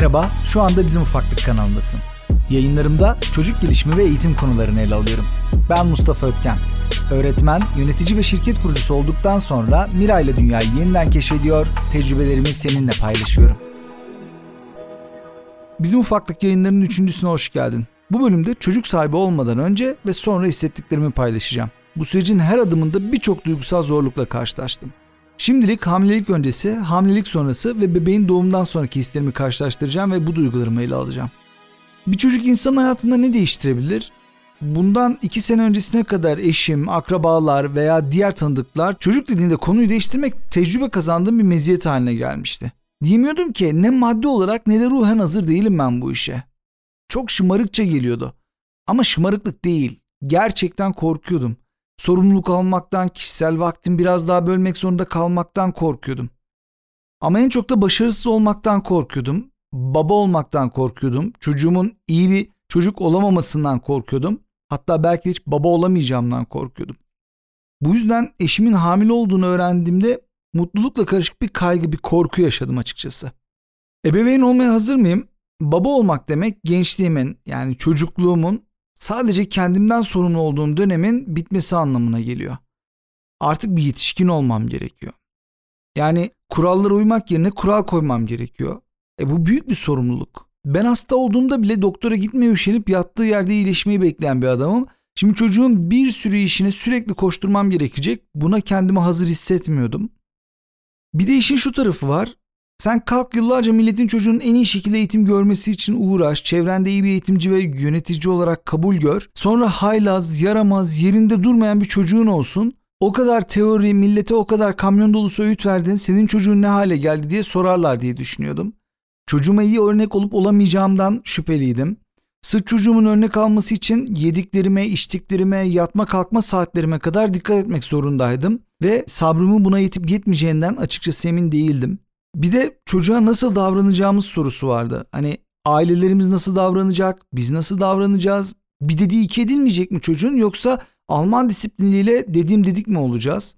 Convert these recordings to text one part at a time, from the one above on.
Merhaba, şu anda Bizim Ufaklık kanalındasın. Yayınlarımda çocuk gelişimi ve eğitim konularını ele alıyorum. Ben Mustafa Ötken. Öğretmen, yönetici ve şirket kurucusu olduktan sonra Mira ile dünyayı yeniden keşfediyor, tecrübelerimi seninle paylaşıyorum. Bizim Ufaklık yayınlarının üçüncüsüne hoş geldin. Bu bölümde çocuk sahibi olmadan önce ve sonra hissettiklerimi paylaşacağım. Bu sürecin her adımında birçok duygusal zorlukla karşılaştım. Şimdilik hamilelik öncesi, hamilelik sonrası ve bebeğin doğumdan sonraki hislerimi karşılaştıracağım ve bu duygularımı ele alacağım. Bir çocuk insanın hayatında ne değiştirebilir? Bundan iki sene öncesine kadar eşim, akrabalar veya diğer tanıdıklar çocuk dediğinde konuyu değiştirmek tecrübe kazandığım bir meziyet haline gelmişti. Diyemiyordum ki ne maddi olarak ne de ruhen hazır değilim ben bu işe. Çok şımarıkça geliyordu. Ama şımarıklık değil. Gerçekten korkuyordum. Sorumluluk almaktan, kişisel vaktim biraz daha bölmek zorunda kalmaktan korkuyordum. Ama en çok da başarısız olmaktan korkuyordum. Baba olmaktan korkuyordum. Çocuğumun iyi bir çocuk olamamasından korkuyordum. Hatta belki hiç baba olamayacağımdan korkuyordum. Bu yüzden eşimin hamile olduğunu öğrendiğimde mutlulukla karışık bir kaygı, bir korku yaşadım açıkçası. Ebeveyn olmaya hazır mıyım? Baba olmak demek gençliğimin yani çocukluğumun sadece kendimden sorumlu olduğum dönemin bitmesi anlamına geliyor. Artık bir yetişkin olmam gerekiyor. Yani kurallara uymak yerine kural koymam gerekiyor. E bu büyük bir sorumluluk. Ben hasta olduğumda bile doktora gitmeye üşenip yattığı yerde iyileşmeyi bekleyen bir adamım. Şimdi çocuğun bir sürü işine sürekli koşturmam gerekecek. Buna kendimi hazır hissetmiyordum. Bir de işin şu tarafı var. Sen kalk yıllarca milletin çocuğunun en iyi şekilde eğitim görmesi için uğraş, çevrende iyi bir eğitimci ve yönetici olarak kabul gör. Sonra haylaz, yaramaz, yerinde durmayan bir çocuğun olsun. O kadar teori, millete o kadar kamyon dolusu öğüt verdin, senin çocuğun ne hale geldi diye sorarlar diye düşünüyordum. Çocuğuma iyi örnek olup olamayacağımdan şüpheliydim. Sırf çocuğumun örnek alması için yediklerime, içtiklerime, yatma kalkma saatlerime kadar dikkat etmek zorundaydım. Ve sabrımın buna yetip yetmeyeceğinden açıkçası emin değildim. Bir de çocuğa nasıl davranacağımız sorusu vardı. Hani ailelerimiz nasıl davranacak, biz nasıl davranacağız? Bir dediği iki edilmeyecek mi çocuğun yoksa Alman disipliniyle dediğim dedik mi olacağız?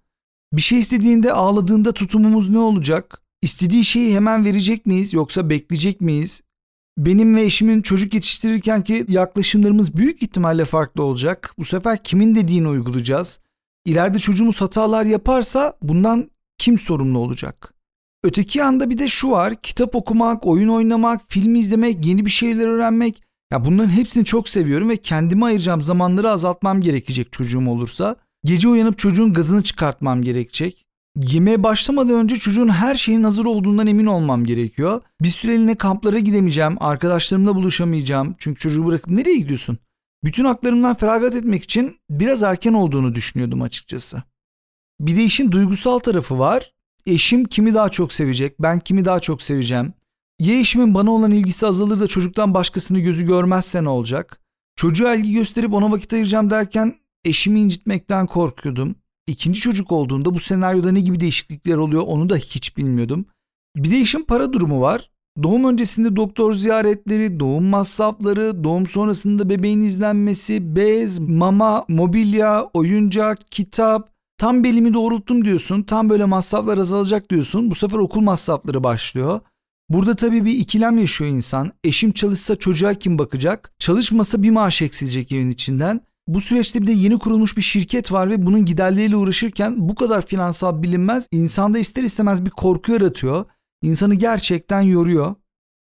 Bir şey istediğinde ağladığında tutumumuz ne olacak? İstediği şeyi hemen verecek miyiz yoksa bekleyecek miyiz? Benim ve eşimin çocuk yetiştirirken ki yaklaşımlarımız büyük ihtimalle farklı olacak. Bu sefer kimin dediğini uygulayacağız? İleride çocuğumuz hatalar yaparsa bundan kim sorumlu olacak? Öteki yanda bir de şu var. Kitap okumak, oyun oynamak, film izlemek, yeni bir şeyler öğrenmek. Ya bunların hepsini çok seviyorum ve kendime ayıracağım zamanları azaltmam gerekecek çocuğum olursa. Gece uyanıp çocuğun gazını çıkartmam gerekecek. Yemeğe başlamadan önce çocuğun her şeyin hazır olduğundan emin olmam gerekiyor. Bir süreliğine kamplara gidemeyeceğim, arkadaşlarımla buluşamayacağım. Çünkü çocuğu bırakıp nereye gidiyorsun? Bütün haklarımdan feragat etmek için biraz erken olduğunu düşünüyordum açıkçası. Bir de işin duygusal tarafı var eşim kimi daha çok sevecek, ben kimi daha çok seveceğim. Ya eşimin bana olan ilgisi azalır da çocuktan başkasını gözü görmezse ne olacak? Çocuğa ilgi gösterip ona vakit ayıracağım derken eşimi incitmekten korkuyordum. İkinci çocuk olduğunda bu senaryoda ne gibi değişiklikler oluyor onu da hiç bilmiyordum. Bir de işin para durumu var. Doğum öncesinde doktor ziyaretleri, doğum masrafları, doğum sonrasında bebeğin izlenmesi, bez, mama, mobilya, oyuncak, kitap, Tam belimi doğrulttum diyorsun. Tam böyle masraflar azalacak diyorsun. Bu sefer okul masrafları başlıyor. Burada tabii bir ikilem yaşıyor insan. Eşim çalışsa çocuğa kim bakacak? Çalışmasa bir maaş eksilecek evin içinden. Bu süreçte bir de yeni kurulmuş bir şirket var ve bunun giderleriyle uğraşırken bu kadar finansal bilinmez insanda ister istemez bir korku yaratıyor. İnsanı gerçekten yoruyor.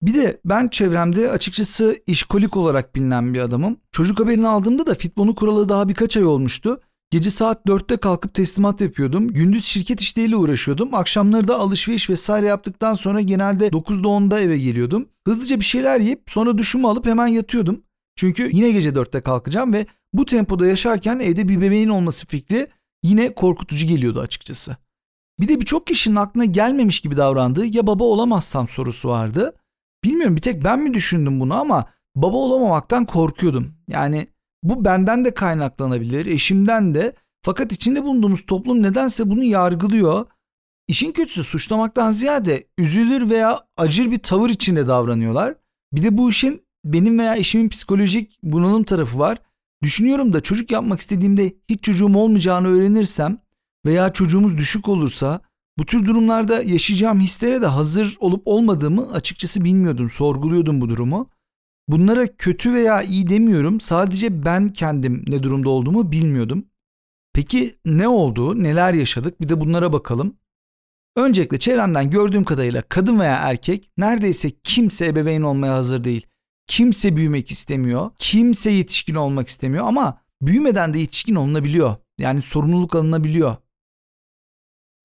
Bir de ben çevremde açıkçası işkolik olarak bilinen bir adamım. Çocuk haberini aldığımda da Fitbon'u kuralı daha birkaç ay olmuştu. Gece saat 4'te kalkıp teslimat yapıyordum. Gündüz şirket işleriyle uğraşıyordum. Akşamları da alışveriş vesaire yaptıktan sonra genelde 9'da 10'da eve geliyordum. Hızlıca bir şeyler yiyip sonra duşumu alıp hemen yatıyordum. Çünkü yine gece 4'te kalkacağım ve bu tempoda yaşarken evde bir bebeğin olması fikri yine korkutucu geliyordu açıkçası. Bir de birçok kişinin aklına gelmemiş gibi davrandığı ya baba olamazsam sorusu vardı. Bilmiyorum bir tek ben mi düşündüm bunu ama baba olamamaktan korkuyordum. Yani bu benden de kaynaklanabilir, eşimden de. Fakat içinde bulunduğumuz toplum nedense bunu yargılıyor. İşin kötüsü suçlamaktan ziyade üzülür veya acır bir tavır içinde davranıyorlar. Bir de bu işin benim veya eşimin psikolojik bunalım tarafı var. Düşünüyorum da çocuk yapmak istediğimde hiç çocuğum olmayacağını öğrenirsem veya çocuğumuz düşük olursa Bu tür durumlarda yaşayacağım hislere de hazır olup olmadığımı açıkçası bilmiyordum, sorguluyordum bu durumu. Bunlara kötü veya iyi demiyorum. Sadece ben kendim ne durumda olduğumu bilmiyordum. Peki ne oldu? Neler yaşadık? Bir de bunlara bakalım. Öncelikle çevremden gördüğüm kadarıyla kadın veya erkek neredeyse kimse ebeveyn olmaya hazır değil. Kimse büyümek istemiyor. Kimse yetişkin olmak istemiyor ama büyümeden de yetişkin olunabiliyor. Yani sorumluluk alınabiliyor.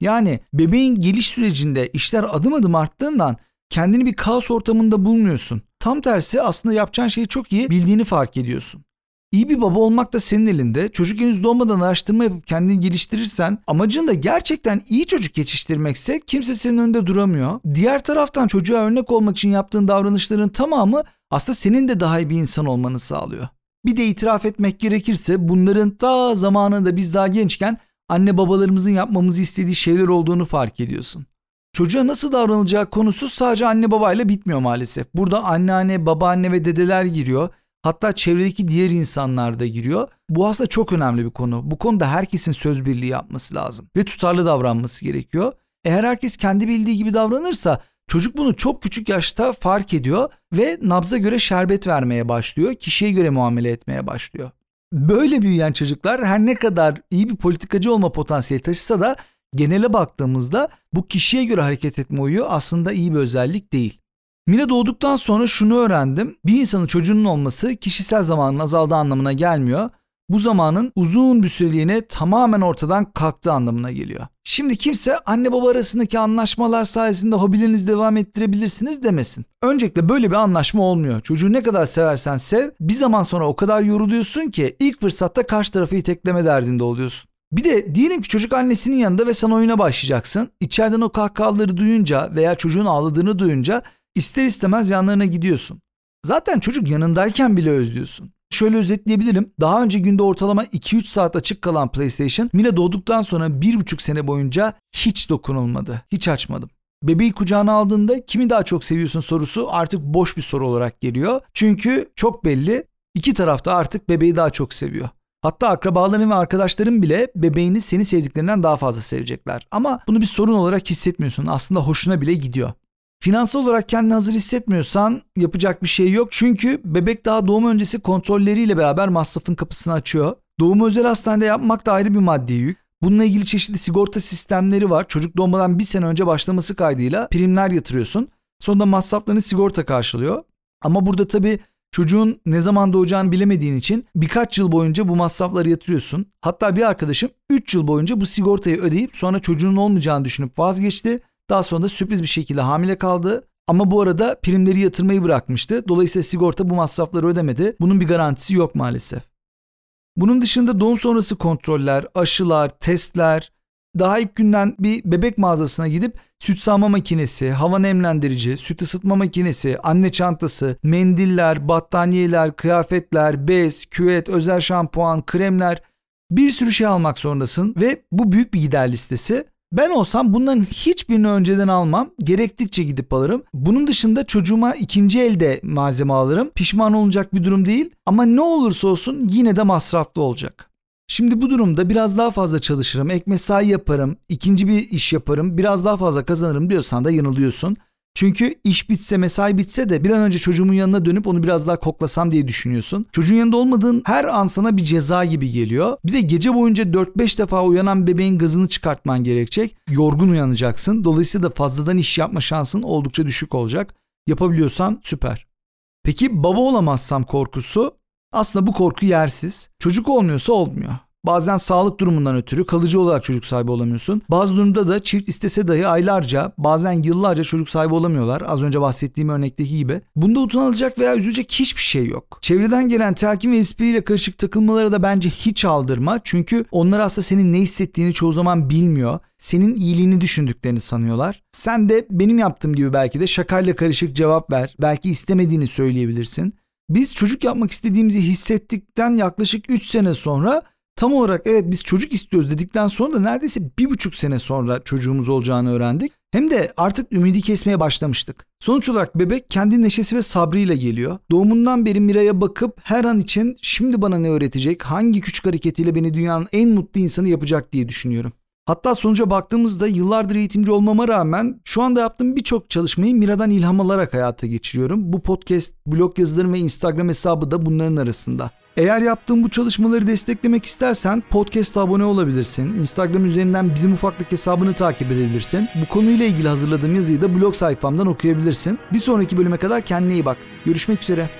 Yani bebeğin geliş sürecinde işler adım adım arttığından kendini bir kaos ortamında bulmuyorsun. Tam tersi aslında yapacağın şeyi çok iyi bildiğini fark ediyorsun. İyi bir baba olmak da senin elinde. Çocuk henüz doğmadan araştırma yapıp kendini geliştirirsen amacın da gerçekten iyi çocuk yetiştirmekse kimse senin önünde duramıyor. Diğer taraftan çocuğa örnek olmak için yaptığın davranışların tamamı aslında senin de daha iyi bir insan olmanı sağlıyor. Bir de itiraf etmek gerekirse bunların ta zamanında biz daha gençken anne babalarımızın yapmamızı istediği şeyler olduğunu fark ediyorsun. Çocuğa nasıl davranılacağı konusu sadece anne babayla bitmiyor maalesef. Burada anneanne, babaanne ve dedeler giriyor. Hatta çevredeki diğer insanlar da giriyor. Bu aslında çok önemli bir konu. Bu konuda herkesin söz birliği yapması lazım ve tutarlı davranması gerekiyor. Eğer herkes kendi bildiği gibi davranırsa çocuk bunu çok küçük yaşta fark ediyor ve nabza göre şerbet vermeye başlıyor, kişiye göre muamele etmeye başlıyor. Böyle büyüyen çocuklar her ne kadar iyi bir politikacı olma potansiyeli taşısa da genele baktığımızda bu kişiye göre hareket etme huyu aslında iyi bir özellik değil. Mine doğduktan sonra şunu öğrendim. Bir insanın çocuğunun olması kişisel zamanın azaldığı anlamına gelmiyor. Bu zamanın uzun bir süreliğine tamamen ortadan kalktığı anlamına geliyor. Şimdi kimse anne baba arasındaki anlaşmalar sayesinde hobilerinizi devam ettirebilirsiniz demesin. Öncelikle böyle bir anlaşma olmuyor. Çocuğu ne kadar seversen sev bir zaman sonra o kadar yoruluyorsun ki ilk fırsatta karşı tarafı itekleme derdinde oluyorsun. Bir de diyelim ki çocuk annesinin yanında ve sen oyuna başlayacaksın. İçeriden o kahkahaları duyunca veya çocuğun ağladığını duyunca ister istemez yanlarına gidiyorsun. Zaten çocuk yanındayken bile özlüyorsun. Şöyle özetleyebilirim. Daha önce günde ortalama 2-3 saat açık kalan PlayStation Mine doğduktan sonra 1,5 sene boyunca hiç dokunulmadı. Hiç açmadım. Bebeği kucağına aldığında kimi daha çok seviyorsun sorusu artık boş bir soru olarak geliyor. Çünkü çok belli iki tarafta artık bebeği daha çok seviyor. Hatta akrabaların ve arkadaşların bile bebeğini seni sevdiklerinden daha fazla sevecekler. Ama bunu bir sorun olarak hissetmiyorsun. Aslında hoşuna bile gidiyor. Finansal olarak kendini hazır hissetmiyorsan yapacak bir şey yok. Çünkü bebek daha doğum öncesi kontrolleriyle beraber masrafın kapısını açıyor. Doğumu özel hastanede yapmak da ayrı bir maddi yük. Bununla ilgili çeşitli sigorta sistemleri var. Çocuk doğmadan bir sene önce başlaması kaydıyla primler yatırıyorsun. Sonra masraflarını sigorta karşılıyor. Ama burada tabii çocuğun ne zaman doğacağını bilemediğin için birkaç yıl boyunca bu masrafları yatırıyorsun. Hatta bir arkadaşım 3 yıl boyunca bu sigortayı ödeyip sonra çocuğunun olmayacağını düşünüp vazgeçti. Daha sonra da sürpriz bir şekilde hamile kaldı. Ama bu arada primleri yatırmayı bırakmıştı. Dolayısıyla sigorta bu masrafları ödemedi. Bunun bir garantisi yok maalesef. Bunun dışında doğum sonrası kontroller, aşılar, testler, daha ilk günden bir bebek mağazasına gidip süt sağma makinesi, hava nemlendirici, süt ısıtma makinesi, anne çantası, mendiller, battaniyeler, kıyafetler, bez, küvet, özel şampuan, kremler bir sürü şey almak zorundasın ve bu büyük bir gider listesi. Ben olsam bunların hiçbirini önceden almam. Gerektikçe gidip alırım. Bunun dışında çocuğuma ikinci elde malzeme alırım. Pişman olacak bir durum değil ama ne olursa olsun yine de masraflı olacak. Şimdi bu durumda biraz daha fazla çalışırım, ek mesai yaparım, ikinci bir iş yaparım, biraz daha fazla kazanırım diyorsan da yanılıyorsun. Çünkü iş bitse mesai bitse de bir an önce çocuğumun yanına dönüp onu biraz daha koklasam diye düşünüyorsun. Çocuğun yanında olmadığın her an sana bir ceza gibi geliyor. Bir de gece boyunca 4-5 defa uyanan bebeğin gazını çıkartman gerekecek. Yorgun uyanacaksın. Dolayısıyla da fazladan iş yapma şansın oldukça düşük olacak. Yapabiliyorsan süper. Peki baba olamazsam korkusu aslında bu korku yersiz. Çocuk olmuyorsa olmuyor. Bazen sağlık durumundan ötürü kalıcı olarak çocuk sahibi olamıyorsun. Bazı durumda da çift istese dahi aylarca bazen yıllarca çocuk sahibi olamıyorlar. Az önce bahsettiğim örnekteki gibi. Bunda utanılacak veya üzülecek hiçbir şey yok. Çevreden gelen telkin ve espriyle karışık takılmaları da bence hiç aldırma. Çünkü onlar aslında senin ne hissettiğini çoğu zaman bilmiyor. Senin iyiliğini düşündüklerini sanıyorlar. Sen de benim yaptığım gibi belki de şakayla karışık cevap ver. Belki istemediğini söyleyebilirsin. Biz çocuk yapmak istediğimizi hissettikten yaklaşık 3 sene sonra tam olarak evet biz çocuk istiyoruz dedikten sonra da neredeyse bir buçuk sene sonra çocuğumuz olacağını öğrendik. Hem de artık ümidi kesmeye başlamıştık. Sonuç olarak bebek kendi neşesi ve sabrıyla geliyor. Doğumundan beri Mira'ya bakıp her an için şimdi bana ne öğretecek, hangi küçük hareketiyle beni dünyanın en mutlu insanı yapacak diye düşünüyorum. Hatta sonuca baktığımızda yıllardır eğitimci olmama rağmen şu anda yaptığım birçok çalışmayı Mira'dan ilham alarak hayata geçiriyorum. Bu podcast, blog yazılarım ve Instagram hesabı da bunların arasında. Eğer yaptığım bu çalışmaları desteklemek istersen podcast'a abone olabilirsin. Instagram üzerinden bizim ufaklık hesabını takip edebilirsin. Bu konuyla ilgili hazırladığım yazıyı da blog sayfamdan okuyabilirsin. Bir sonraki bölüme kadar kendine iyi bak. Görüşmek üzere.